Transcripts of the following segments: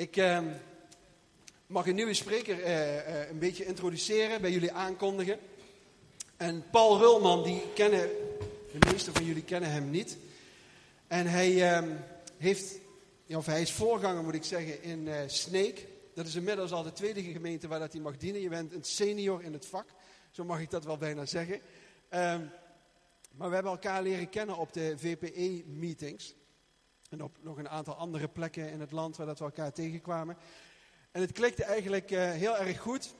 Ik ehm, mag een nieuwe spreker eh, eh, een beetje introduceren, bij jullie aankondigen. En Paul Rulman, die kennen, de meeste van jullie kennen hem niet. En hij ehm, heeft, of hij is voorganger moet ik zeggen, in uh, Sneek. Dat is inmiddels al de tweede gemeente waar dat hij mag dienen. Je bent een senior in het vak, zo mag ik dat wel bijna zeggen. Ehm, maar we hebben elkaar leren kennen op de VPE-meetings. En op nog een aantal andere plekken in het land waar dat we elkaar tegenkwamen. En het klikte eigenlijk uh, heel erg goed.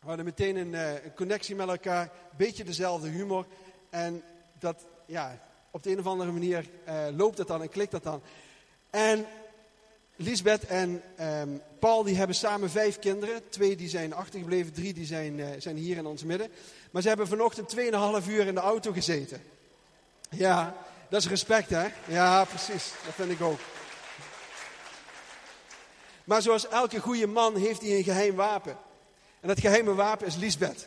We hadden meteen een, een, connectie met elkaar. Een beetje dezelfde humor. En dat, ja, op de een of andere manier uh, loopt het dan en klikt dat dan. En Lisbeth en um, Paul die hebben samen vijf kinderen. Twee die zijn achtergebleven, drie die zijn, zijn hier in ons midden. Maar ze hebben vanochtend 2,5 uur in de auto gezeten. Ja, dat is respect, hè? Ja, precies. Dat vind ik ook. Maar zoals elke goede man heeft hij een geheim wapen. En dat geheime wapen is Liesbeth.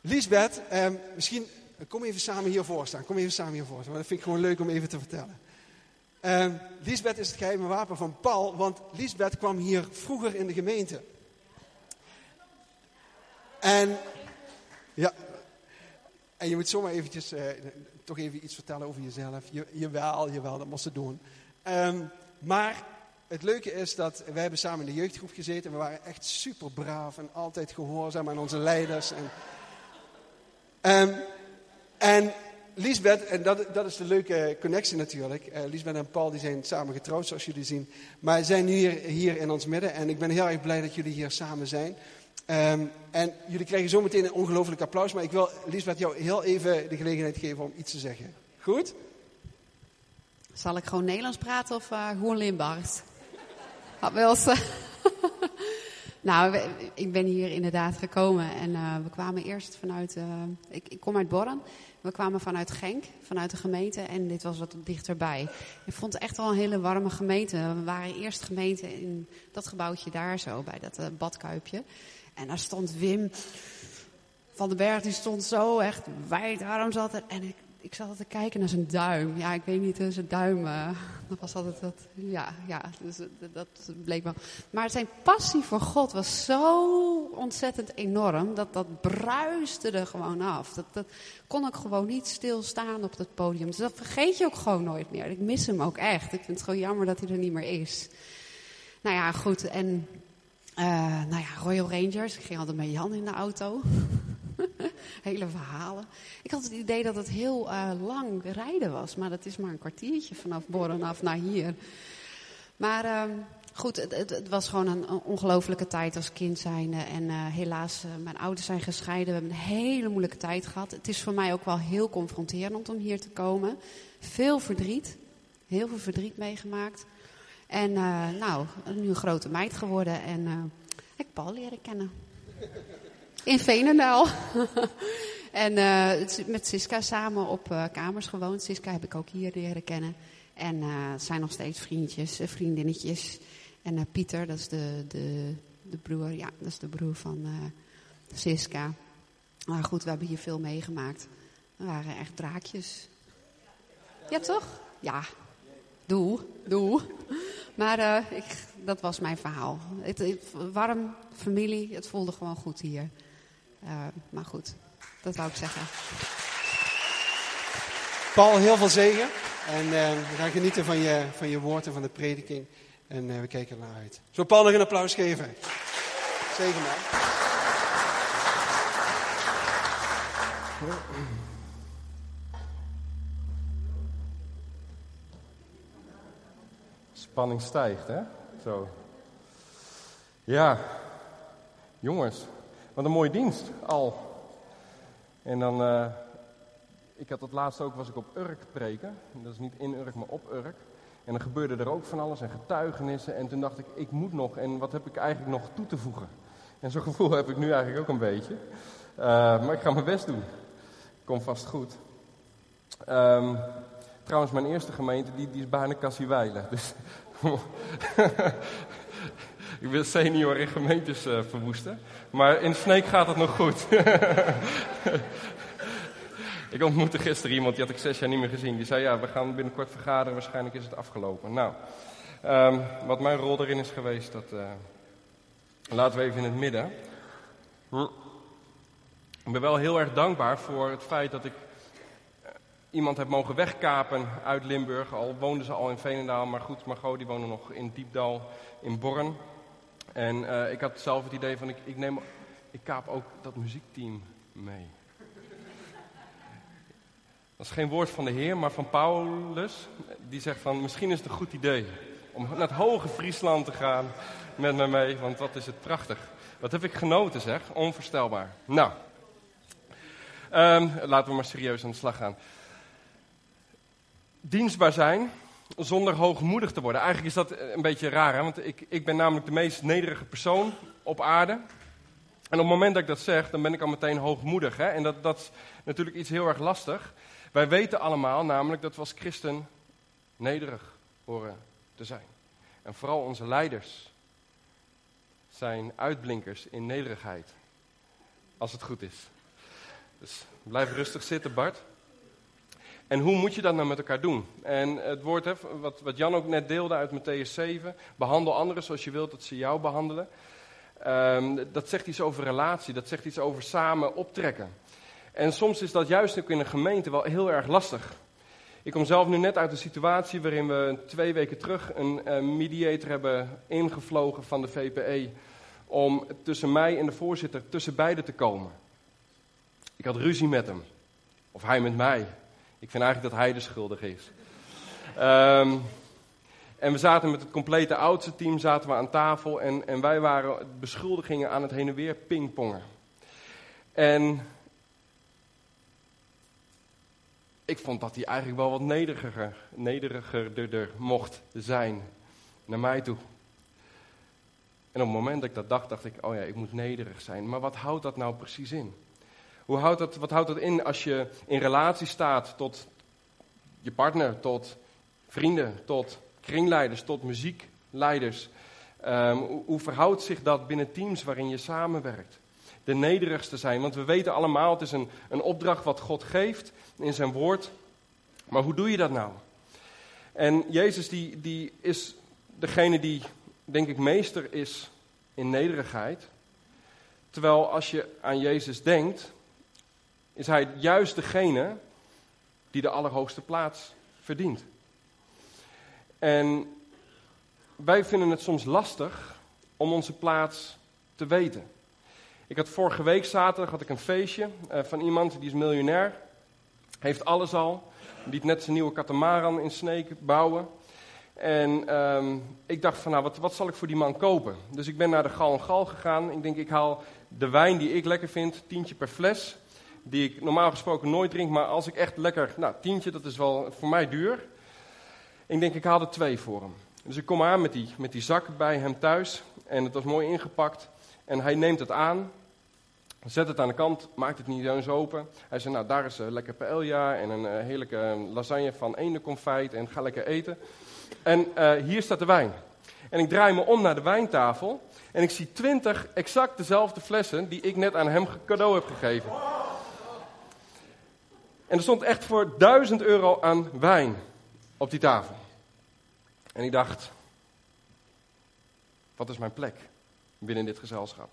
Liesbeth, eh, misschien, kom even samen hiervoor staan. Kom even samen hiervoor staan. Dat vind ik gewoon leuk om even te vertellen. Eh, Liesbeth is het geheime wapen van Paul, want Liesbeth kwam hier vroeger in de gemeente. En, ja, en je moet zomaar eventjes, uh, toch even iets vertellen over jezelf. Je, jawel, jawel, dat moest ze doen. Um, maar het leuke is dat wij hebben samen in de jeugdgroep gezeten. We waren echt super braaf en altijd gehoorzaam aan onze leiders. En, um, en Liesbeth, en dat, dat is de leuke connectie natuurlijk. Uh, Liesbeth en Paul die zijn samen getrouwd, zoals jullie zien. Maar zijn nu hier, hier in ons midden. En ik ben heel erg blij dat jullie hier samen zijn. Um, en jullie krijgen zometeen een ongelooflijk applaus. Maar ik wil Liesbeth jou heel even de gelegenheid geven om iets te zeggen. Goed? Zal ik gewoon Nederlands praten of uh, gewoon Limburgs? Nou, ik ben hier inderdaad gekomen en uh, we kwamen eerst vanuit, uh, ik, ik, kom uit Borren. We kwamen vanuit Genk, vanuit de gemeente en dit was wat dichterbij. Ik vond het echt wel een hele warme gemeente. We waren eerst gemeente in dat gebouwtje daar zo, bij dat uh, badkuipje. En daar stond Wim van den Berg, die stond zo echt wijd arm zat er. En ik, ik zat te kijken naar zijn duim. Ja, ik weet niet, zijn duim, uh, dat was altijd dat, ja, ja, dus, dat bleek wel. Maar zijn passie voor God was zo ontzettend enorm, dat dat bruiste er gewoon af. Dat, dat kon ik gewoon niet stilstaan op dat podium. Dus dat vergeet je ook gewoon nooit meer. Ik mis hem ook echt. Ik vind het gewoon jammer dat hij er niet meer is. Nou ja, goed, en uh, nou ja, Royal Rangers. Ik ging altijd met Jan in de auto. Hele verhalen. Ik had het idee dat het heel uh, lang rijden was. Maar dat is maar een kwartiertje vanaf Borren af naar hier. Maar uh, goed, het, het, was gewoon een, ongelofelijke tijd als kind zijnde. En uh, helaas, mijn ouders zijn gescheiden. We hebben een hele moeilijke tijd gehad. Het is voor mij ook wel heel confronterend om hier te komen. Veel verdriet. Heel veel verdriet meegemaakt. En uh, nou, nu een grote meid geworden en uh, ik Paul leren kennen. In Veenendaal. en uh, met Siska samen op kamers gewoond. Siska heb ik ook hier leren kennen. En zijn nog steeds vriendjes, vriendinnetjes. En Pieter, dat is de, de, de broer, ja, dat is de broer van Siska. Maar goed, we hebben hier veel meegemaakt. We waren echt draakjes. Ja, toch? Ja, doe, doe. Maar uh, ik, dat was mijn verhaal. Het, warm, familie, het voelde gewoon goed hier. Uh, maar goed, dat wou ik zeggen. Paul, heel veel zegen. En uh, we gaan genieten van je, van je van de prediking. En we kijken er naar uit. Zo Paul nog een applaus geven? Zegen man. Spanning stijgt, hè? Zo. Ja, jongens, wat een mooie dienst al. En dan, uh, ik had het laatst ook, was ik op Urk preken. Dat is niet in Urk, maar op Urk. En dan gebeurde er ook van alles en getuigenissen. En toen dacht ik, ik moet nog. En wat heb ik eigenlijk nog toe te voegen? En zo'n gevoel heb ik nu eigenlijk ook een beetje. Uh, maar ik ga mijn best doen. Komt vast goed. Um, trouwens, mijn eerste gemeente, die, die is bijna Kassiewijlen. Dus ik wil senior in gemeentes uh, verwoesten. Maar in Sneek gaat het nog goed. ik ontmoette gisteren iemand, die had ik zes jaar niet meer gezien. Die zei, ja, we gaan binnenkort vergaderen, waarschijnlijk is het afgelopen. Nou, Ehm, wat mijn rol erin is geweest, dat eh, laten we even in het midden. Ik ben wel heel erg dankbaar voor het feit dat ik iemand heb mogen wegkapen uit Limburg. Al woonden ze al in Veenendaal, maar goed, Margot die woonde nog in Diepdal in Born. En eh, ik had zelf het idee van, ik, ik, neem, ik kaap ook dat muziekteam mee. Dat is geen woord van de Heer, maar van Paulus. Die zegt van, misschien is het een goed idee om naar het hoge Friesland te gaan met me mee. Want wat is het prachtig. Wat heb ik genoten zeg, onvoorstelbaar. Nou, um, laten we maar serieus aan de slag gaan. Dienstbaar zijn zonder hoogmoedig te worden. Eigenlijk is dat een beetje raar, hè? want ik, ik ben namelijk de meest nederige persoon op aarde. En op het moment dat ik dat zeg, dan ben ik al meteen hoogmoedig. Hè? En dat, dat is natuurlijk iets heel erg lastig. Wij weten allemaal namelijk dat we als christen nederig horen te zijn. En vooral onze leiders zijn uitblinkers in nederigheid. Als het goed is. Dus blijf rustig zitten, Bart. En hoe moet je dat nou met elkaar doen? En het woord, hè, wat, wat Jan ook net deelde uit Matthäus 7, behandel anderen zoals je wilt dat ze jou behandelen. Um, dat zegt iets over relatie, dat zegt iets over samen optrekken. En soms is dat juist ook in een gemeente wel heel erg lastig. Ik kom zelf nu net uit een situatie waarin we twee weken terug een uh, mediator hebben ingevlogen van de VPE. Om tussen mij en de voorzitter tussen beiden te komen. Ik had ruzie met hem. Of hij met mij. Ik vind eigenlijk dat hij de schuldig is. Um, en we zaten met het complete oudste team zaten we aan tafel. En, en wij waren beschuldigingen aan het heen en weer pingpongen. En ik vond dat hij eigenlijk wel wat nederiger, nederiger mocht zijn naar mij toe. En op het moment dat ik dat dacht, dacht ik, oh ja, ik moet nederig zijn. Maar wat houdt dat nou precies in? Hoe houdt dat, wat houdt dat in als je in relatie staat tot je partner, tot vrienden, tot kringleiders, tot muziekleiders? Hoe, hoe verhoudt zich dat binnen teams waarin je samenwerkt? de nederigste zijn. Want we weten allemaal, het is een, een opdracht wat God geeft in zijn woord. Maar hoe doe je dat nou? En Jezus die, die is degene die, denk ik, meester is in nederigheid. Terwijl als je aan Jezus denkt, is hij juist degene die de allerhoogste plaats verdient. En wij vinden het soms lastig om onze plaats te weten. Ik had vorige week zaterdag had ik een feestje uh, van iemand die is miljonair. Heeft alles al. Liet net zijn nieuwe katamaran in Sneek bouwen. En um, ik dacht van nou, wat, wat zal ik voor die man kopen? Dus ik ben naar de Gal en Gal gegaan. Ik denk ik haal de wijn die ik lekker vind, tientje per fles. Die ik normaal gesproken nooit drink, maar als ik echt lekker, nou tientje, dat is wel voor mij duur. Ik denk ik haal er twee voor hem. Dus ik kom aan met die, met die zak bij hem thuis. En het was mooi ingepakt. En hij neemt het aan, zet het aan de kant, maakt het niet eens open. Hij zegt, nou daar is een lekker paella en een uh, heerlijke lasagne van eendenconfijt en ga lekker eten. En hier staat de wijn. En ik draai me om naar de wijntafel en ik zie twintig exact dezelfde flessen die ik net aan hem cadeau heb gegeven. En er stond echt voor duizend euro aan wijn op die tafel. En ik dacht, wat is mijn plek? binnen dit gezelschap.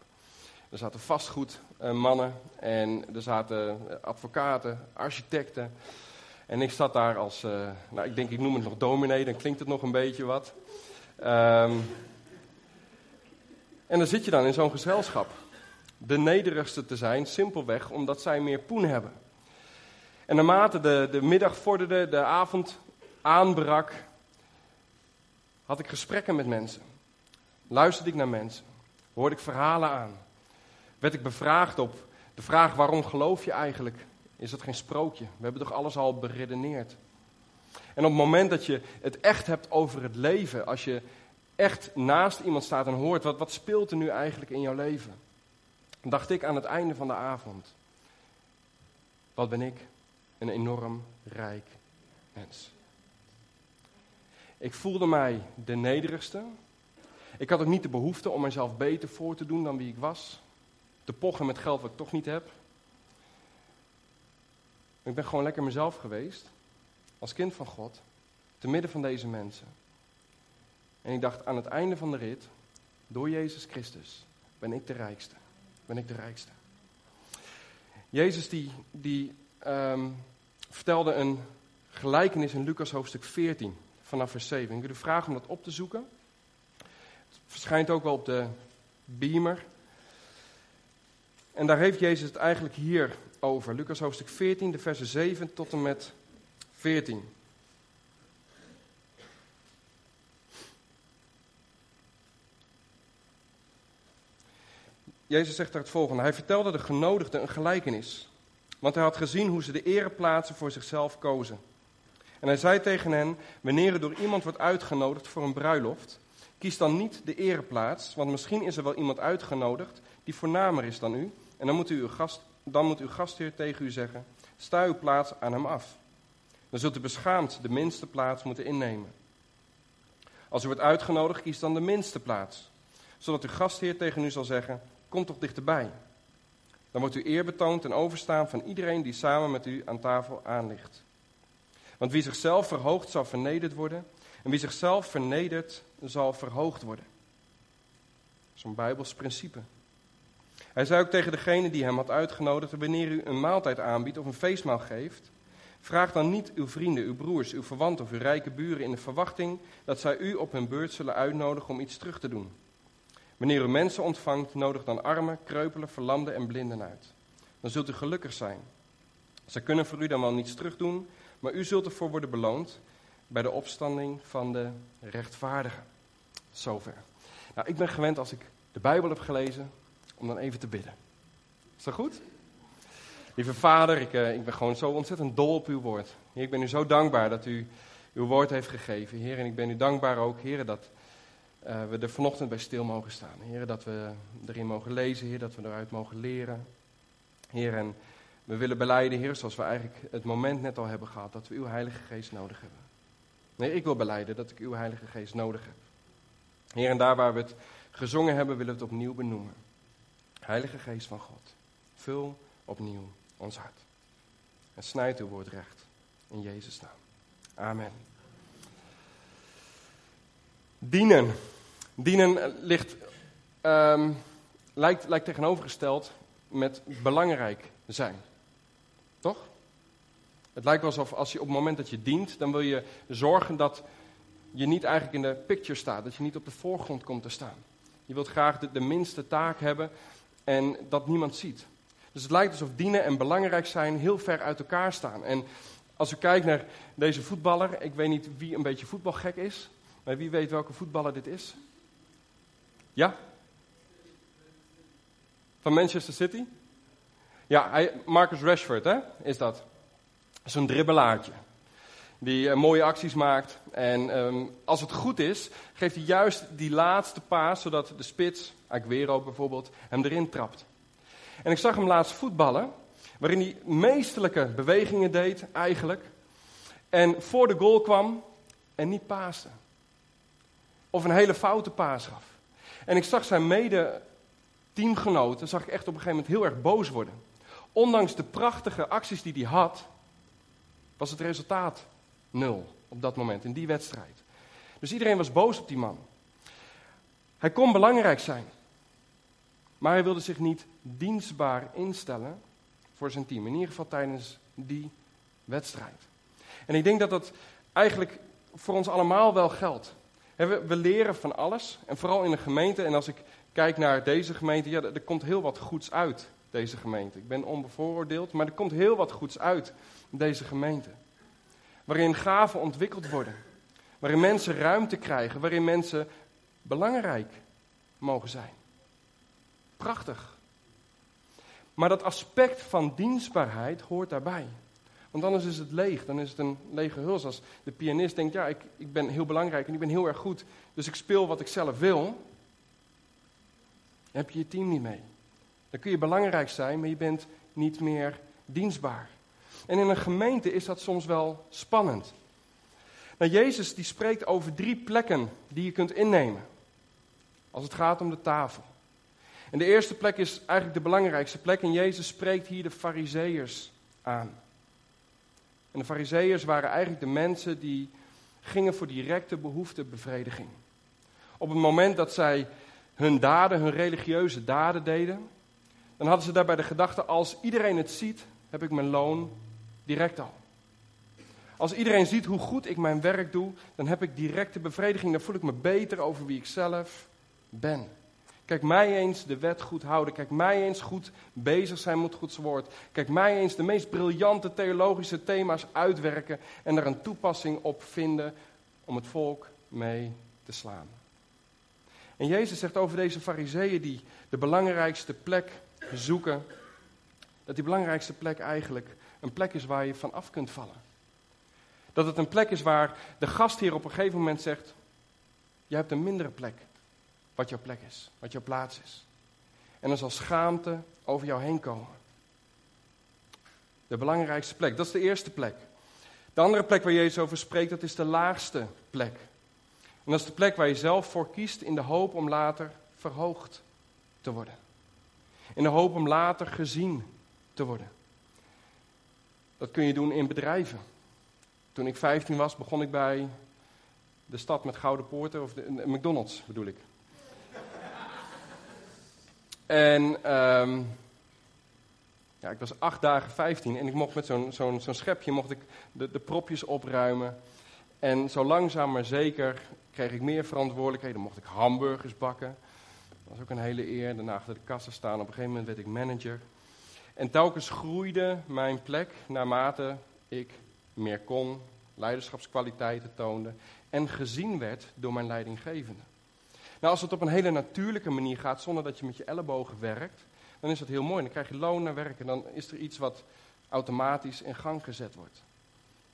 Er zaten vastgoedmannen eh, en er zaten eh, advocaten, architecten. En ik zat daar als, uh, nou ik denk ik noem het nog dominee, dan klinkt het nog een beetje wat. Um, en dan zit je dan in zo'n gezelschap. De nederigste te zijn, simpelweg omdat zij meer poen hebben. En naarmate de, de middag vorderde, de avond aanbrak, had ik gesprekken met mensen. Luisterde ik naar mensen hoorde ik verhalen aan. Werd ik bevraagd op de vraag waarom geloof je eigenlijk? Is dat geen sprookje? We hebben toch alles al beredeneerd? En op het moment dat je het echt hebt over het leven, als je echt naast iemand staat en hoort, wat, wat speelt er nu eigenlijk in jouw leven? Dacht ik aan het einde van de avond, wat ben ik? Een enorm rijk mens. Ik voelde mij de nederigste, ik had ook niet de behoefte om mezelf beter voor te doen dan wie ik was. Te pochen met geld wat ik toch niet heb. Ik ben gewoon lekker mezelf geweest. Als kind van God. Te midden van deze mensen. En ik dacht, aan het einde van de rit, door Jezus Christus, ben ik de rijkste. Ben ik de rijkste. Jezus die, die ehm, vertelde een gelijkenis in Lucas hoofdstuk 14, vanaf vers 7. Ik wil u vragen om dat op te zoeken. Het verschijnt ook wel op de beamer. En daar heeft Jezus het eigenlijk hier over. Lucas hoofdstuk 14, de versen 7 tot en met 14. Jezus zegt daar het volgende. Hij vertelde de genodigden een gelijkenis. Want hij had gezien hoe ze de ereplaatsen voor zichzelf kozen. En hij zei tegen hen: Wanneer er door iemand wordt uitgenodigd voor een bruiloft, kies dan niet de ereplaats, want misschien is er wel iemand uitgenodigd die voornamer is dan u. En dan moet, u uw gast, dan moet uw gastheer tegen u zeggen: Sta uw plaats aan hem af. Dan zult u beschaamd de minste plaats moeten innemen. Als u wordt uitgenodigd, kies dan de minste plaats, zodat uw gastheer tegen u zal zeggen: Kom toch dichterbij. Dan wordt u eer betoond en overstaan van iedereen die samen met u aan tafel aanligt. Want wie zichzelf verhoogt, zal vernederd worden. En wie zichzelf vernedert, zal verhoogd worden. Zo'n Bijbels principe. Hij zei ook tegen degene die hem had uitgenodigd: Wanneer u een maaltijd aanbiedt of een feestmaal geeft, vraag dan niet uw vrienden, uw broers, uw verwanten of uw rijke buren in de verwachting dat zij u op hun beurt zullen uitnodigen om iets terug te doen. Wanneer u mensen ontvangt, nodig dan armen, kreupelen, verlamden en blinden uit. Dan zult u gelukkig zijn. Ze kunnen voor u dan wel niets terugdoen, maar u zult ervoor worden beloond bij de opstanding van de rechtvaardigen. Zover. Nou, ik ben gewend als ik de Bijbel heb gelezen, om dan even te bidden. Is dat goed? Lieve Vader, ik, uh, ik ben gewoon zo ontzettend dol op uw woord. Ik ben u zo dankbaar dat u uw woord heeft gegeven. Heer, en ik ben u dankbaar ook, Heer, dat uh, we er vanochtend bij stil mogen staan. Heer, dat we erin mogen lezen, Heer, dat we eruit mogen leren. Heer, en we willen beleiden, Heer, zoals we eigenlijk het moment net al hebben gehad, dat we uw Heilige Geest nodig hebben. Nee, ik wil beleiden dat ik uw Heilige Geest nodig heb. Heer, en daar waar we het gezongen hebben, willen we het opnieuw benoemen. Heilige Geest van God, vul opnieuw ons hart. En snijd uw woord recht. In Jezus' naam. Amen. Dienen. Dienen ligt, um, lijkt, lijkt tegenovergesteld met belangrijk zijn. Toch? Het lijkt wel alsof als je op het moment dat je dient, dan wil je zorgen dat je niet eigenlijk in de picture staat. Dat je niet op de voorgrond komt te staan. Je wilt graag de, de minste taak hebben en dat niemand ziet. Dus het lijkt alsof dienen en belangrijk zijn heel ver uit elkaar staan. En als u kijkt naar deze voetballer, ik weet niet wie een beetje voetbalgek is, maar wie weet welke voetballer dit is? Ja? Van Manchester City? Ja, Marcus Rashford hè, is dat. Zo'n dribbelaartje. Die uh, mooie acties maakt. En um, als het goed is, geeft hij juist die laatste paas, zodat de spits, Aguero bijvoorbeeld, hem erin trapt. En ik zag hem laatst voetballen, waarin hij meesterlijke bewegingen deed, eigenlijk. En voor de goal kwam en niet paaste. Of een hele foute paas gaf. En ik zag zijn mede-teamgenoten, zag ik echt op een gegeven moment heel erg boos worden. Ondanks de prachtige acties die hij had, was het resultaat nul op dat moment, in die wedstrijd. Dus iedereen was boos op die man. Hij kon belangrijk zijn. Maar hij wilde zich niet dienstbaar instellen voor zijn team. In ieder geval tijdens die wedstrijd. En ik denk dat dat eigenlijk voor ons allemaal wel geldt. We, we leren van alles. En vooral in de gemeente. En als ik kijk naar deze gemeente, ja, er komt heel wat goeds uit, deze gemeente. Ik ben onbevooroordeeld, maar er komt heel wat goeds uit deze gemeente. Waarin gaven ontwikkeld worden. Waarin mensen ruimte krijgen. Waarin mensen belangrijk mogen zijn. Prachtig. Maar dat aspect van dienstbaarheid hoort daarbij. Want anders is het leeg, dan is het een lege huls. Als de pianist denkt, ja, ik, ik ben heel belangrijk en ik ben heel erg goed, dus ik speel wat ik zelf wil. Dan heb je je team niet mee. Dan kun je belangrijk zijn, maar je bent niet meer dienstbaar. En in een gemeente is dat soms wel spannend. Nou, Jezus die spreekt over drie plekken die je kunt innemen. Als het gaat om de tafel. En de eerste plek is eigenlijk de belangrijkste plek. En Jezus spreekt hier de Fariseërs aan. En de Fariseërs waren eigenlijk de mensen die gingen voor directe behoeftebevrediging. op het moment dat zij hun daden, hun religieuze daden deden, dan hadden ze daarbij de gedachte: als iedereen het ziet, heb ik mijn loon direct al. Als iedereen ziet hoe goed ik mijn werk doe, dan heb ik directe bevrediging. Dan voel ik me beter over wie ik zelf ben. Kijk mij eens de wet goed houden. Kijk mij eens goed bezig zijn met Gods woord. Kijk mij eens de meest briljante theologische thema's uitwerken en er een toepassing op vinden om het volk mee te slaan. En Jezus zegt over deze fariseeën die de belangrijkste plek zoeken, dat die belangrijkste plek eigenlijk een plek is waar je van af kunt vallen. Dat het een plek is waar de gastheer op een gegeven moment zegt: Je hebt een mindere plek. Wat jouw plek is, wat jouw plaats is. En er zal schaamte over jou heen komen. De belangrijkste plek, dat is de eerste plek. De andere plek waar Jezus over spreekt, dat is de laagste plek. En dat is de plek waar je zelf voor kiest in de hoop om later verhoogd te worden. In de hoop om later gezien te worden. Dat kun je doen in bedrijven. Toen ik 15 was, begon ik bij de stad met gouden poorten, of de, McDonald's bedoel ik. En um, ja, ik was acht dagen 15 en ik mocht met zo'n zo'n zo'n schepje mocht ik de, de propjes opruimen. En zo langzaam maar zeker kreeg ik meer verantwoordelijkheden. Mocht ik hamburgers bakken. Dat was ook een hele eer. Daarna achter de kassen staan. Op een gegeven moment werd ik manager. En telkens groeide mijn plek naarmate ik meer kon, leiderschapskwaliteiten toonde en gezien werd door mijn leidinggevende. Nou, als het op een hele natuurlijke manier gaat, zonder dat je met je ellebogen werkt, dan is dat heel mooi. Dan krijg je loon naar werken. Dan is er iets wat automatisch in gang gezet wordt.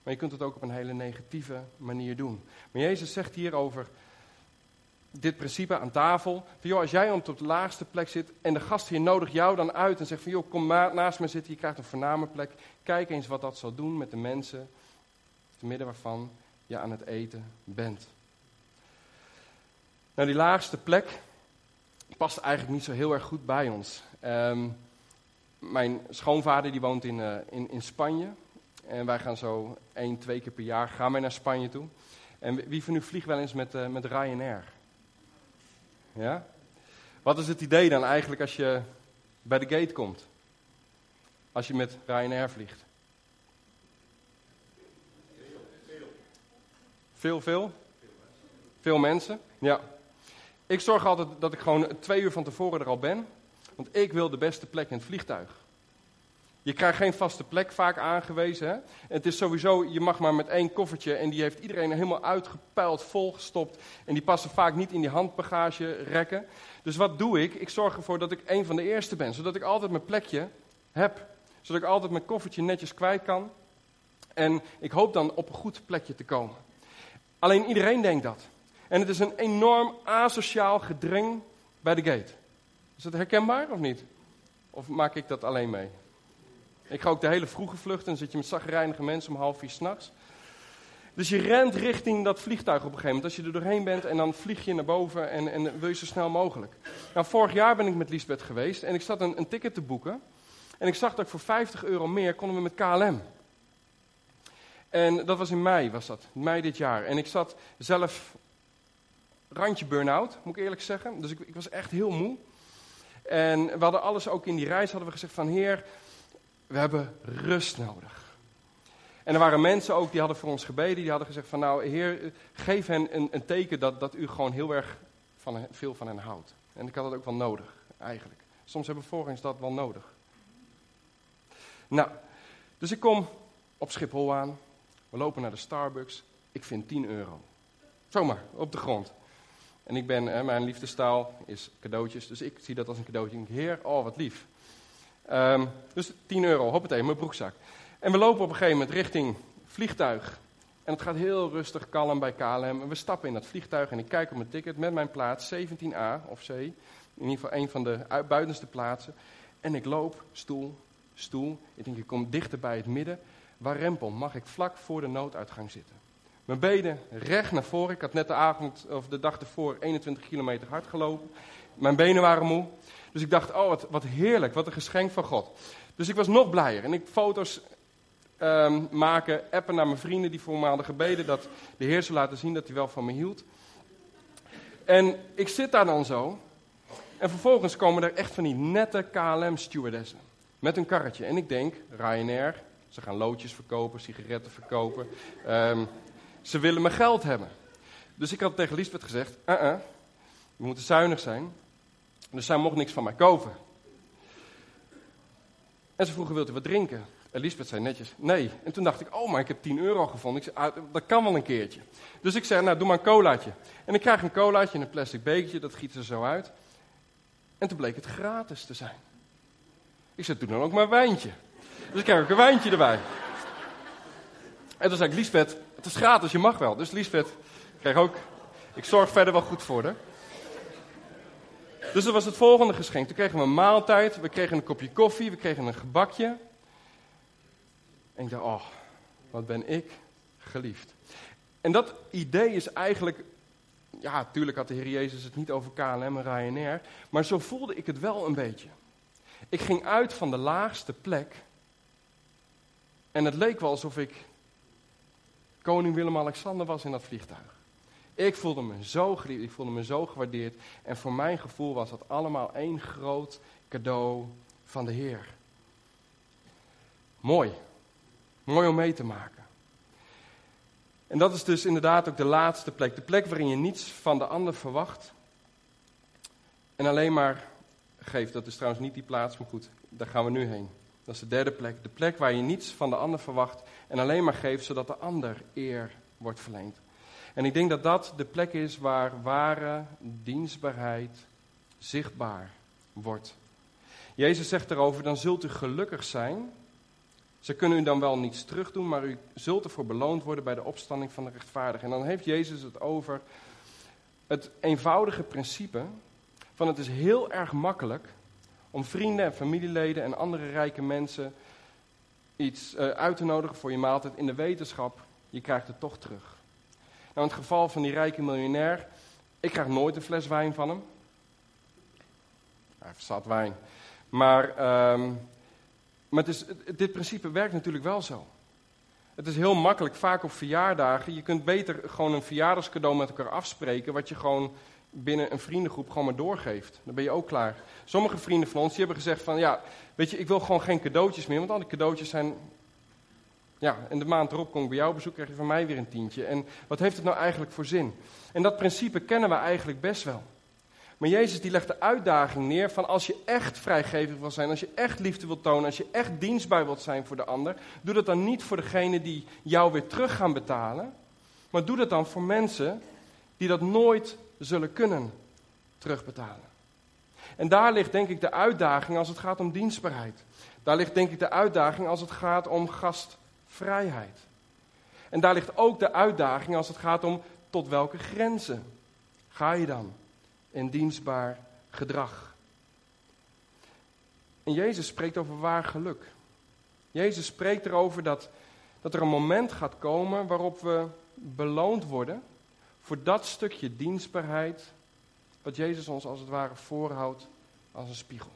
Maar je kunt het ook op een hele negatieve manier doen. Maar Jezus zegt hier over dit principe aan tafel. Van, joh, als jij op de laagste plek zit en de gast hier nodigt jou dan uit en zegt van joh, kom naast me zitten, je krijgt een voorname plek. Kijk eens wat dat zal doen met de mensen te midden waarvan je aan het eten bent. Nou, die laagste plek past eigenlijk niet zo heel erg goed bij ons. Um, mijn schoonvader die woont in, uh, in, in Spanje. En wij gaan zo één, twee keer per jaar gaan wij naar Spanje toe. En wie van u vliegt wel eens met, uh, met Ryanair? Ja? Wat is het idee dan eigenlijk als je bij de gate komt? Als je met Ryanair vliegt? Veel, veel? Veel mensen? Ja. Ik zorg altijd dat ik gewoon twee uur van tevoren er al ben. Want ik wil de beste plek in het vliegtuig. Je krijgt geen vaste plek vaak aangewezen. Hè? Het is sowieso, je mag maar met één koffertje. En die heeft iedereen helemaal uitgepeild, volgestopt. En die passen vaak niet in die handbagage rekken. Dus wat doe ik? Ik zorg ervoor dat ik een van de eerste ben. Zodat ik altijd mijn plekje heb. Zodat ik altijd mijn koffertje netjes kwijt kan. En ik hoop dan op een goed plekje te komen. Alleen iedereen denkt dat. En het is een enorm asociaal gedring bij de gate. Is dat herkenbaar of niet? Of maak ik dat alleen mee? Ik ga ook de hele vroege vlucht en dan zit je met zagrijnige mensen om half vier s'nachts. Dus je rent richting dat vliegtuig op een gegeven moment. Als je er doorheen bent en dan vlieg je naar boven en, en wil je zo snel mogelijk. Nou, vorig jaar ben ik met Lisbeth geweest en ik zat een, een ticket te boeken. En ik zag dat ik voor 50 euro meer konden we met KLM. En dat was in mei, was dat. Mei dit jaar. En ik zat zelf randje burn-out, moet ik eerlijk zeggen. Dus ik, ik, was echt heel moe. En we hadden alles ook in die reis hadden we gezegd van heer, we hebben rust nodig. En er waren mensen ook die hadden voor ons gebeden, die hadden gezegd van nou heer, geef hen een, een teken dat, dat u gewoon heel erg van, veel van hen houdt. En ik had dat ook wel nodig, eigenlijk. Soms hebben volgens dat wel nodig. Nou, dus ik kom op Schiphol aan. We lopen naar de Starbucks. Ik vind 10 euro. Zomaar, op de grond. En ik ben, hè, mijn liefdestaal is cadeautjes, dus ik zie dat als een cadeautje. Heer, oh wat lief. Um, dus 10 euro, hoppatee, mijn broekzak. En we lopen op een gegeven moment richting vliegtuig. En het gaat heel rustig, kalm bij KLM. En we stappen in dat vliegtuig en ik kijk op mijn ticket met mijn plaats, 17A of C. In ieder geval een van de buitenste plaatsen. En ik loop, stoel, stoel. Ik denk, ik kom dichter bij het midden. Waar rempel, mag ik vlak voor de nooduitgang zitten. Mijn benen recht naar voren. Ik had net de avond of de dag ervoor 21 kilometer hard gelopen. Mijn benen waren moe. Dus ik dacht, oh wat, wat heerlijk, wat een geschenk van God. Dus ik was nog blijer. En ik foto's um, maken, appen naar mijn vrienden die voor me hadden gebeden. Dat de Heer zou laten zien dat hij wel van me hield. En ik zit daar dan zo. En vervolgens komen er echt van die nette KLM-stewardessen. Met een karretje. En ik denk, Ryanair, ze gaan loodjes verkopen, sigaretten verkopen. Ehm, ze willen mijn geld hebben. Dus ik had tegen Liesbeth gezegd, uh -uh, we moeten zuinig zijn. Dus zij mocht niks van mij kopen. En ze vroegen, wilt u wat drinken? Elisabeth zei netjes, nee. En toen dacht ik, oh, maar ik heb 10 euro gevonden. Ik zei, ah, dat kan wel een keertje. Dus ik zei, nou, doe maar een colaatje. En ik krijg een colaatje in een plastic bekertje, dat giet er zo uit. En toen bleek het gratis te zijn. Ik zei, doe dan ook maar een wijntje. Dus ik krijg ook een wijntje erbij. En toen zei ik, Liesbeth, het is gratis, je mag wel. Dus Liesbeth kreeg ook, ik zorg verder wel goed voor haar. Dus dat was het volgende geschenk. Toen kregen we een maaltijd, we kregen een kopje koffie, we kregen een gebakje. En ik dacht, oh, wat ben ik geliefd. En dat idee is eigenlijk, ja, natuurlijk had de Heer Jezus het niet over KLM en Ryanair, maar zo voelde ik het wel een beetje. Ik ging uit van de laagste plek en het leek wel alsof ik koning Willem-Alexander was in dat vliegtuig. Ik voelde me zo geliefd, ik voelde me zo gewaardeerd. En voor mijn gevoel was dat allemaal één groot cadeau van de Heer. Mooi. Mooi om mee te maken. En dat is dus inderdaad ook de laatste plek. De plek waarin je niets van de ander verwacht. En alleen maar geeft. Dat is trouwens niet die plaats, maar goed, daar gaan we nu heen. Dat is de derde plek. De plek waar je niets van de ander verwacht en alleen maar geeft zodat de ander eer wordt verleend. En ik denk dat dat de plek is waar ware dienstbaarheid zichtbaar wordt. Jezus zegt erover, dan zult u gelukkig zijn. Ze kunnen u dan wel niets terugdoen, maar u zult ervoor beloond worden bij de opstanding van de rechtvaardigen. En dan heeft Jezus het over het eenvoudige principe van het is heel erg makkelijk om vrienden en familieleden en andere rijke mensen iets uh, uit te nodigen voor je maaltijd in de wetenschap, je krijgt het toch terug. Nou, in het geval van die rijke miljonair, ik krijg nooit een fles wijn van hem. Hij zat wijn. Maar, um, maar het is, dit principe werkt natuurlijk wel zo. Het is heel makkelijk, vaak op verjaardagen. Je kunt beter gewoon een verjaardagscadeau met elkaar afspreken, wat je gewoon binnen een vriendengroep gewoon maar doorgeeft. Dan ben je ook klaar. Sommige vrienden van ons die hebben gezegd van, ja, weet je, ik wil gewoon geen cadeautjes meer, want al die cadeautjes zijn ja, en de maand erop kom ik bij jou bezoek, krijg je van mij weer een tientje. En wat heeft het nou eigenlijk voor zin? En dat principe kennen we eigenlijk best wel. Maar Jezus die legt de uitdaging neer van als je echt vrijgevig wil zijn, als je echt liefde wilt tonen, als je echt dienstbaar wilt zijn voor de ander, doe dat dan niet voor degene die jou weer terug gaan betalen, maar doe dat dan voor mensen die dat nooit zullen kunnen terugbetalen. En daar ligt denk ik de uitdaging als het gaat om dienstbaarheid. Daar ligt denk ik de uitdaging als het gaat om gast vrijheid. En daar ligt ook de uitdaging als het gaat om tot welke grenzen ga je dan in dienstbaar gedrag. En Jezus spreekt over waar geluk. Jezus spreekt erover dat, dat er een moment gaat komen waarop we beloond worden voor dat stukje dienstbaarheid wat Jezus ons als het ware voorhoudt als een spiegel.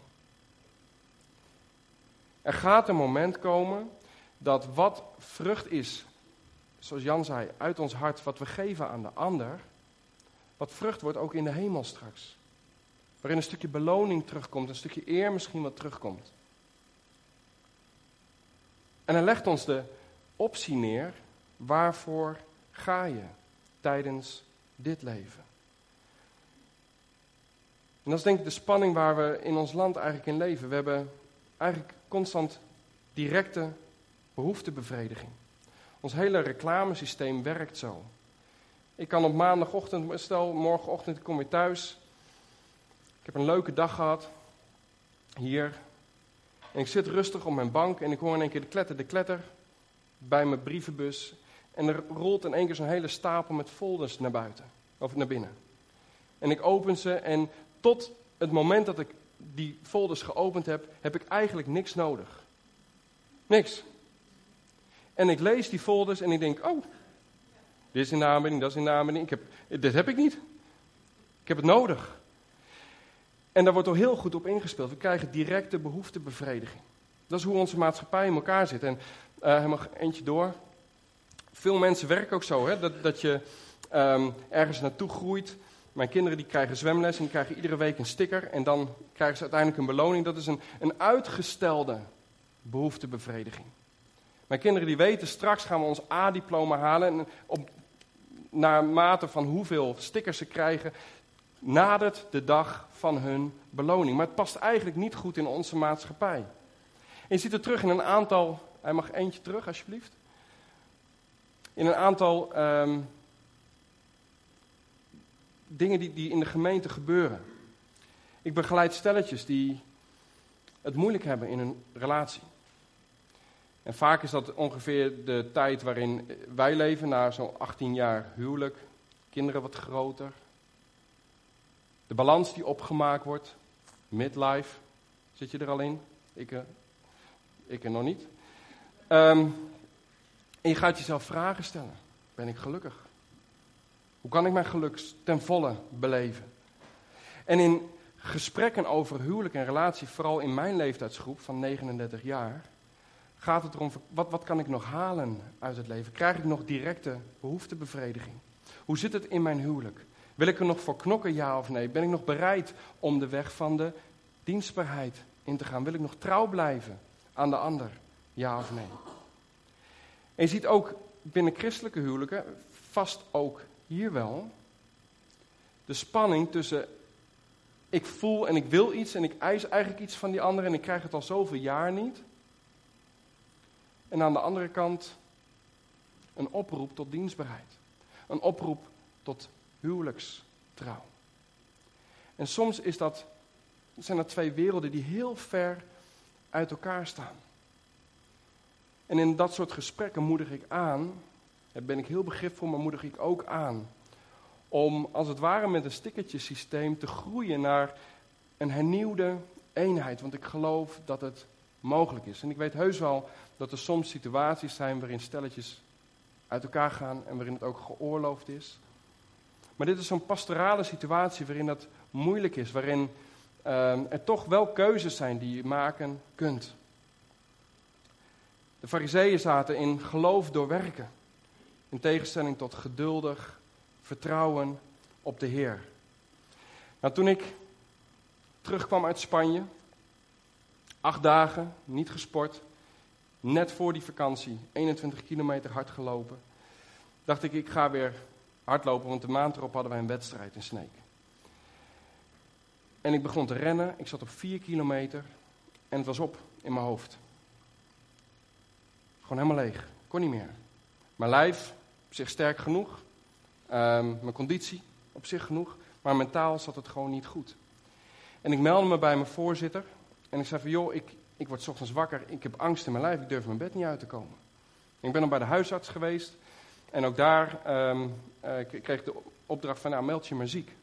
Er gaat een moment komen dat wat vrucht is, zoals Jan zei, uit ons hart, wat we geven aan de ander, wat vrucht wordt ook in de hemel straks. Waarin een stukje beloning terugkomt, een stukje eer misschien wat terugkomt. En hij legt ons de optie neer, waarvoor ga je tijdens dit leven? En dat is denk ik de spanning waar we in ons land eigenlijk in leven. We hebben eigenlijk constant directe behoeftebevrediging. Ons hele reclamesysteem werkt zo. Ik kan op maandagochtend, stel morgenochtend kom je thuis. Ik heb een leuke dag gehad. Hier. En ik zit rustig op mijn bank en ik hoor in één keer de kletter, de kletter. Bij mijn brievenbus. En er rolt in één keer zo'n hele stapel met folders naar buiten. Of naar binnen. En ik open ze en tot het moment dat ik die folders geopend heb, heb ik eigenlijk niks nodig. Niks. En ik lees die folders en ik denk, oh, dit is in de aanbieding, dat is in de aanbieding. Ik heb, dit heb ik niet. Ik heb het nodig. En daar wordt er heel goed op ingespeeld. We krijgen directe behoeftebevrediging. Dat is hoe onze maatschappij in elkaar zit. En uh, helemaal eentje door. Veel mensen werken ook zo, hè, dat, dat je um, ergens naartoe groeit. Mijn kinderen die krijgen zwemles en die krijgen iedere week een sticker. En dan krijgen ze uiteindelijk een beloning. Dat is een, een uitgestelde behoeftebevrediging. Mijn kinderen die weten, straks gaan we ons A-diploma halen. En op, naar mate van hoeveel stickers ze krijgen, nadert de dag van hun beloning. Maar het past eigenlijk niet goed in onze maatschappij. En je ziet het terug in een aantal. Hij mag eentje terug, alsjeblieft. In een aantal ehm, dingen die, die in de gemeente gebeuren. Ik begeleid stelletjes die het moeilijk hebben in een relatie. En vaak is dat ongeveer de tijd waarin wij leven, na zo'n 18 jaar huwelijk, kinderen wat groter. De balans die opgemaakt wordt, midlife, zit je er al in? Ik, uh, ik er nog niet. Um, en je gaat jezelf vragen stellen. Ben ik gelukkig? Hoe kan ik mijn geluk ten volle beleven? En in gesprekken over huwelijk en relatie, vooral in mijn leeftijdsgroep van 39 jaar, gaat het erom, wat, wat kan ik nog halen uit het leven? Krijg ik nog directe behoeftebevrediging? Hoe zit het in mijn huwelijk? Wil ik er nog voor knokken, ja of nee? Ben ik nog bereid om de weg van de dienstbaarheid in te gaan? Wil ik nog trouw blijven aan de ander, ja of nee? En je ziet ook binnen christelijke huwelijken, vast ook hier wel, de spanning tussen ik voel en ik wil iets en ik eis eigenlijk iets van die ander en ik krijg het al zoveel jaar niet. En aan de andere kant een oproep tot dienstbaarheid. Een oproep tot huwelijkstrouw. En soms is dat, zijn dat twee werelden die heel ver uit elkaar staan. En in dat soort gesprekken moedig ik aan, daar ben ik heel begripvol, maar moedig ik ook aan, om als het ware met een stickertjesysteem te groeien naar een hernieuwde eenheid. Want ik geloof dat het mogelijk is. En ik weet heus wel dat er soms situaties zijn waarin stelletjes uit elkaar gaan en waarin het ook geoorloofd is. Maar dit is zo'n pastorale situatie waarin dat moeilijk is, waarin uh, er toch wel keuzes zijn die je maken kunt. De fariseeën zaten in geloof door werken, in tegenstelling tot geduldig vertrouwen op de Heer. Nou, toen ik terugkwam uit Spanje, acht dagen, niet gesport, net voor die vakantie, 21 kilometer hard gelopen, dacht ik, ik ga weer hardlopen, want de maand erop hadden wij een wedstrijd in Sneek. En ik begon te rennen, ik zat op 4 kilometer en het was op in mijn hoofd. Gewoon helemaal leeg. Kon niet meer. Mijn lijf op zich sterk genoeg. Um, mijn conditie op zich genoeg. Maar mentaal zat het gewoon niet goed. En ik meldde me bij mijn voorzitter. En ik zei van, joh, ik, ik word ochtends wakker. Ik heb angst in mijn lijf. Ik durf mijn bed niet uit te komen. ik ben dan bij de huisarts geweest. En ook daar um, kreeg ik de opdracht van, nou, meld je maar ziek.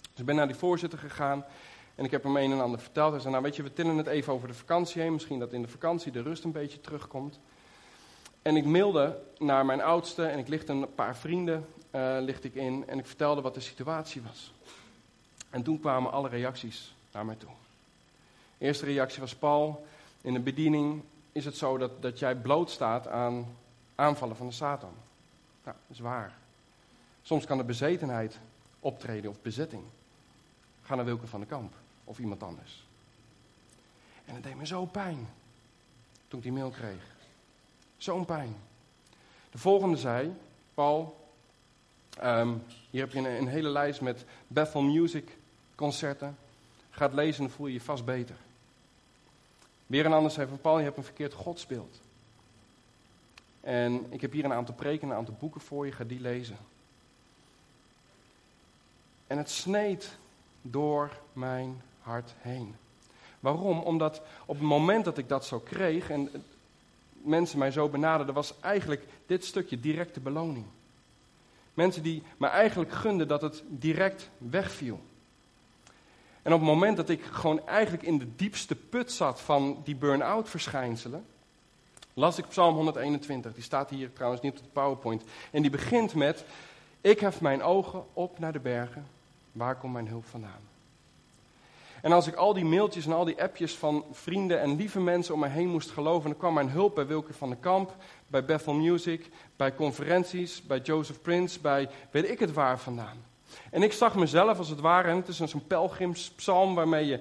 Dus ik ben naar die voorzitter gegaan. En ik heb hem een en ander verteld. Hij zei, nou weet je, we tillen het even over de vakantie heen. Misschien dat in de vakantie de rust een beetje terugkomt. En ik mailde naar mijn oudste en ik lichtte een paar vrienden uh, licht ik in en ik vertelde wat de situatie was. En toen kwamen alle reacties naar mij toe. De eerste reactie was: Paul, in de bediening is het zo dat, dat jij blootstaat aan aanvallen van de Satan. Nou, dat is waar. Soms kan de bezetenheid optreden of bezetting. Ga naar Wilke van de Kamp of iemand anders. En het deed me zo pijn toen ik die mail kreeg. Zo'n pijn. De volgende zei, Paul, um, hier heb je een, hele lijst met Bethel Music concerten. Ga het lezen en voel je je vast beter. Weer een ander zei van, Paul, je hebt een verkeerd godsbeeld. En ik heb hier een aantal preken, een aantal boeken voor je, ga die lezen. En het sneed door mijn hart heen. Waarom? Omdat op het moment dat ik dat zo kreeg en mensen mij zo benaderden, was eigenlijk dit stukje directe beloning. Mensen die me eigenlijk gunden dat het direct wegviel. En op het moment dat ik gewoon eigenlijk in de diepste put zat van die burn-out verschijnselen, las ik Psalm 121. Die staat hier trouwens niet op de PowerPoint. En die begint met: Ik hef mijn ogen op naar de bergen. Waar komt mijn hulp vandaan? En als ik al die mailtjes en al die appjes van vrienden en lieve mensen om me heen moest geloven, dan kwam mijn hulp bij Wilke van den Kamp, bij Bethel Music, bij conferenties, bij Joseph Prince, bij weet ik het waar vandaan. En ik zag mezelf als het ware, en het is zo'n pelgrimspsalm waarmee je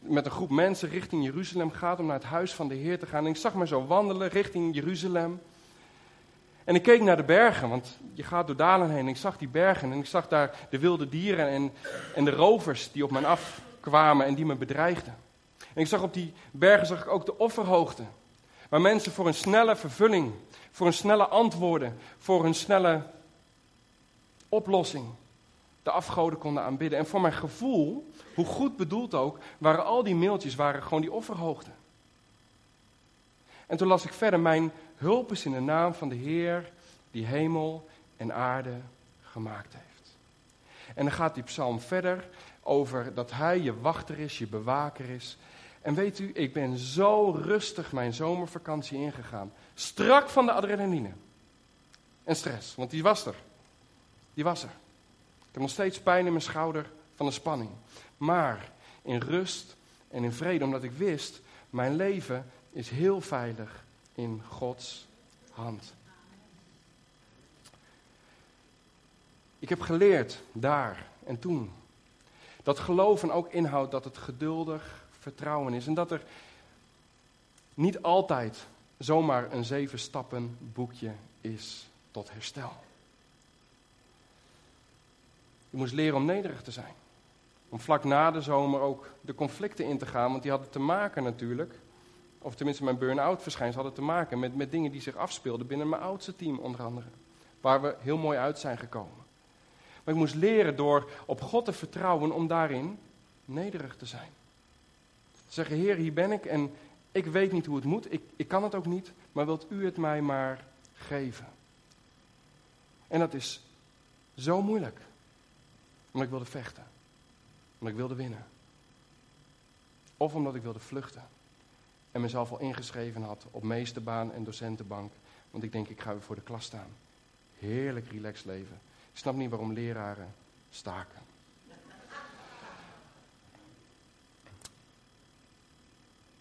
met een groep mensen richting Jeruzalem gaat om naar het huis van de Heer te gaan. En ik zag me zo wandelen richting Jeruzalem. En ik keek naar de bergen, want je gaat door dalen heen. En ik zag die bergen en ik zag daar de wilde dieren en, en de rovers die op mij afkwamen en die me bedreigden. En ik zag op die bergen zag ik ook de offerhoogte. Waar mensen voor een snelle vervulling, voor een snelle antwoorden, voor een snelle oplossing de afgoden konden aanbidden. En voor mijn gevoel, hoe goed bedoeld ook, waren al die mailtjes waren gewoon die offerhoogte. En toen las ik verder, mijn hulp is in de naam van de Heer die hemel en aarde gemaakt heeft. En dan gaat die psalm verder over dat hij je wachter is, je bewaker is. En weet u, ik ben zo rustig mijn zomervakantie ingegaan. Strak van de adrenaline. En stress, want die was er. Die was er. Ik heb nog steeds pijn in mijn schouder van de spanning. Maar in rust en in vrede, omdat ik wist, mijn leven is heel veilig in Gods hand. Ik heb geleerd daar en toen dat geloven ook inhoudt dat het geduldig vertrouwen is en dat er niet altijd zomaar een zeven stappen boekje is tot herstel. Je moest leren om nederig te zijn. Om vlak na de zomer ook de conflicten in te gaan, want die hadden te maken natuurlijk, of tenminste mijn burn-out verschijnsel hadden te maken met, met dingen die zich afspeelden binnen mijn oudste team onder andere. Waar we heel mooi uit zijn gekomen. Ik moest leren door op God te vertrouwen om daarin nederig te zijn. Zeggen, Heer, hier ben ik en ik weet niet hoe het moet, ik, ik kan het ook niet, maar wilt u het mij maar geven? En dat is zo moeilijk. Omdat ik wilde vechten. Omdat ik wilde winnen. Of omdat ik wilde vluchten. En mezelf al ingeschreven had op meesterbaan en docentenbank. Want ik denk, ik ga weer voor de klas staan. Heerlijk relaxed leven. Ik snap niet waarom leraren staken.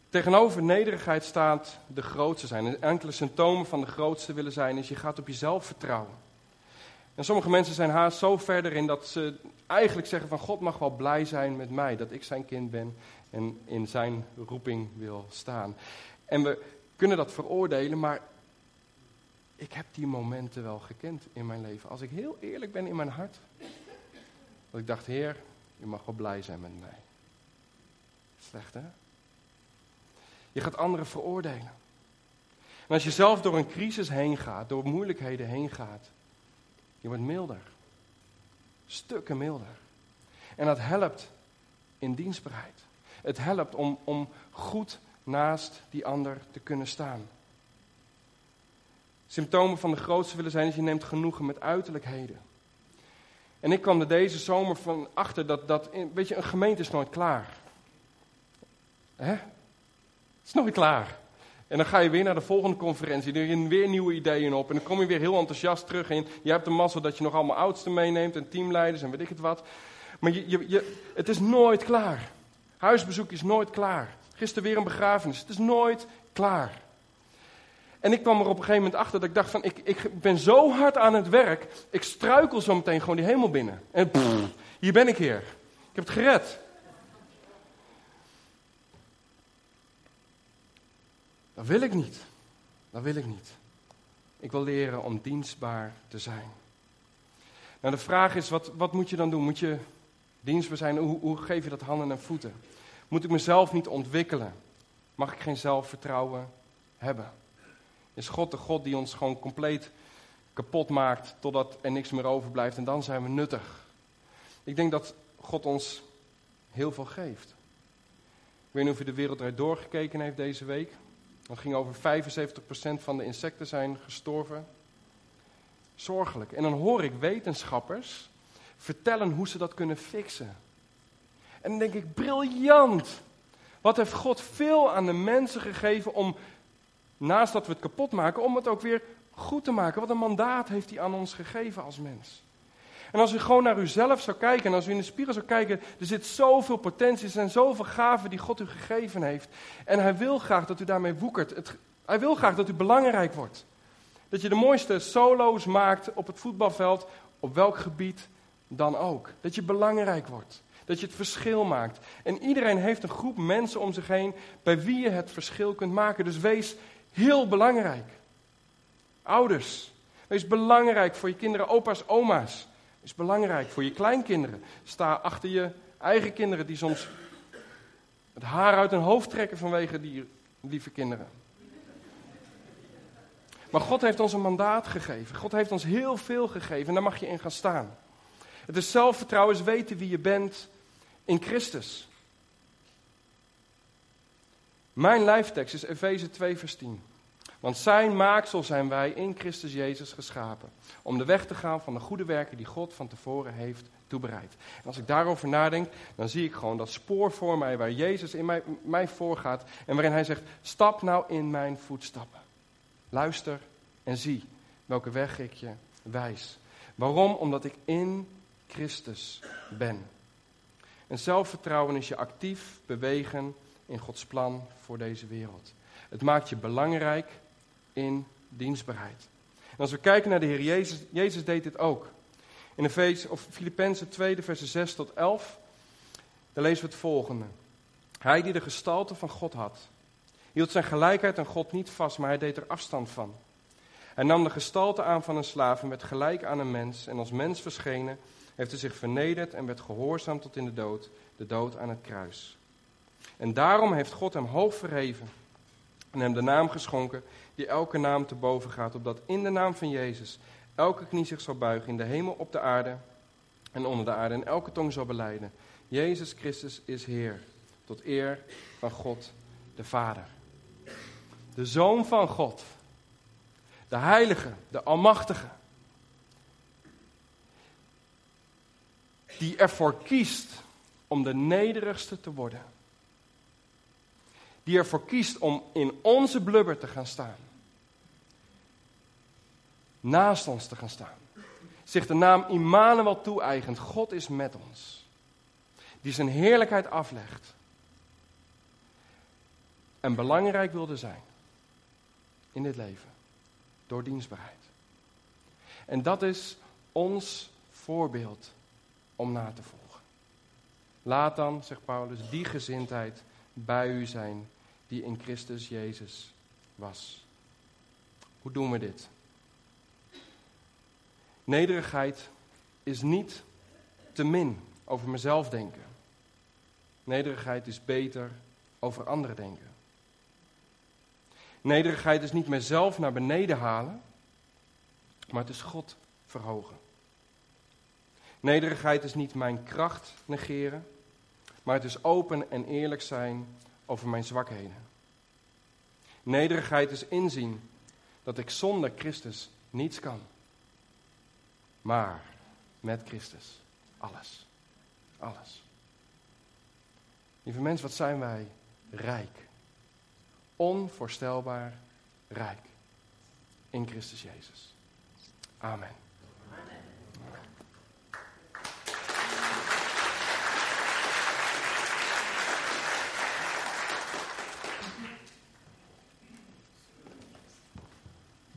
Tegenover nederigheid staat de grootste zijn. En enkele symptomen van de grootste willen zijn is je gaat op jezelf vertrouwen. En sommige mensen zijn haast zo verder in dat ze eigenlijk zeggen van God mag wel blij zijn met mij, dat ik zijn kind ben en in zijn roeping wil staan. En we kunnen dat veroordelen, maar ik heb die momenten wel gekend in mijn leven. Als ik heel eerlijk ben in mijn hart, dat ik dacht, Heer, u mag wel blij zijn met mij. Slecht hè? Je gaat anderen veroordelen. En als je zelf door een crisis heen gaat, door moeilijkheden heen gaat, je wordt milder. Stukken milder. En dat helpt in dienstbaarheid. Het helpt om, om goed naast die ander te kunnen staan. Symptomen van de grootste willen zijn is je neemt genoegen met uiterlijkheden. En ik kwam er deze zomer van achter dat, dat weet je, een gemeente is nooit klaar. Hè? Het is nooit klaar. En dan ga je weer naar de volgende conferentie, er je weer nieuwe ideeën op. En dan kom je weer heel enthousiast terug in. Je hebt de mazzel dat je nog allemaal oudsten meeneemt en teamleiders en weet ik het wat. Maar je, je, je, het is nooit klaar. Huisbezoek is nooit klaar. Gisteren weer een begrafenis. Het is nooit klaar. En ik kwam er op een gegeven moment achter dat ik dacht van, ik, ik ben zo hard aan het werk, ik struikel zo meteen gewoon die hemel binnen. En hier ben ik weer. Ik heb het gered. Dat wil ik niet. Dat wil ik niet. Ik wil leren om dienstbaar te zijn. Nou, de vraag is, wat, wat moet je dan doen? Moet je dienstbaar zijn? Hoe, hoe geef je dat handen en voeten? Moet ik mezelf niet ontwikkelen? Mag ik geen zelfvertrouwen hebben? Is God de God die ons gewoon compleet kapot maakt totdat er niks meer overblijft en dan zijn we nuttig? Ik denk dat God ons heel veel geeft. Ik weet niet of u de wereld doorgekeken heeft deze week. Het ging over 75% van de insecten zijn gestorven. Zorgelijk. En dan hoor ik wetenschappers vertellen hoe ze dat kunnen fixen. En dan denk ik, briljant. Wat heeft God veel aan de mensen gegeven om, naast dat we het kapot maken, om het ook weer goed te maken. Wat een mandaat heeft hij aan ons gegeven als mens. En als u gewoon naar uzelf zou kijken en als u in de spiegel zou kijken, er zit zoveel potentie, er zijn zoveel gaven die God u gegeven heeft. En hij wil graag dat u daarmee woekert. Hij wil graag dat u belangrijk wordt. Dat je de mooiste solo's maakt op het voetbalveld, op welk gebied dan ook. Dat je belangrijk wordt. Dat je het verschil maakt. En iedereen heeft een groep mensen om zich heen bij wie je het verschil kunt maken. Dus wees heel belangrijk. Ouders, wees belangrijk voor je kinderen, opa's, oma's. Wees belangrijk voor je kleinkinderen. Sta achter je eigen kinderen die soms het haar uit hun hoofd trekken vanwege die lieve kinderen. Maar God heeft ons een mandaat gegeven. God heeft ons heel veel gegeven en daar mag je in gaan staan. Het is zelfvertrouwen, is weten wie je bent in Christus. Mijn lijftekst is Efeze 2, vers 10. Want zijn maaksel zijn wij in Christus Jezus geschapen. Om de weg te gaan van de goede werken die God van tevoren heeft toebereid. En als ik daarover nadenk, dan zie ik gewoon dat spoor voor mij waar Jezus in mij, mij voorgaat. En waarin hij zegt, stap nou in mijn voetstappen. Luister en zie welke weg ik je wijs. Waarom? Omdat ik in Christus ben. En zelfvertrouwen is je actief bewegen in Gods plan voor deze wereld. Het maakt je belangrijk in dienstbaarheid. En als we kijken naar de Heer Jezus, Jezus deed dit ook. In Efeze, of Filippenzen 2, versen 6 tot 11, dan lezen we het volgende. Hij die de gestalte van God had, hield zijn gelijkheid aan God niet vast, maar hij deed er afstand van. Hij nam de gestalte aan van een slaaf en werd gelijk aan een mens. En als mens verschenen, heeft hij zich vernederd en werd gehoorzaam tot in de dood, de dood aan het kruis. En daarom heeft God hem hoog verheven en hem de naam geschonken die elke naam te boven gaat, opdat in de naam van Jezus elke knie zich zal buigen in de hemel, op de aarde en onder de aarde en elke tong zal beleiden. Jezus Christus is Heer, tot eer van God de Vader. De Zoon van God, de Heilige, de Almachtige, die ervoor kiest om de nederigste te worden. Die ervoor kiest om in onze blubber te gaan staan. Naast ons te gaan staan. Zich de naam Immanuel toe-eigent. God is met ons. Die zijn heerlijkheid aflegt. En belangrijk wilde zijn in dit leven. Door dienstbaarheid. En dat is ons voorbeeld om na te volgen. Laat dan, zegt Paulus, die gezindheid bij u zijn die in Christus Jezus was. Hoe doen we dit? Nederigheid is niet te min over mezelf denken. Nederigheid is beter over anderen denken. Nederigheid is niet mezelf naar beneden halen, maar het is God verhogen. Nederigheid is niet mijn kracht negeren, maar het is open en eerlijk zijn over mijn zwakheden. Nederigheid is inzien dat ik zonder Christus niets kan, maar met Christus alles. Alles. Lieve mensen, wat zijn wij rijk? Onvoorstelbaar rijk in Christus Jezus. Amen.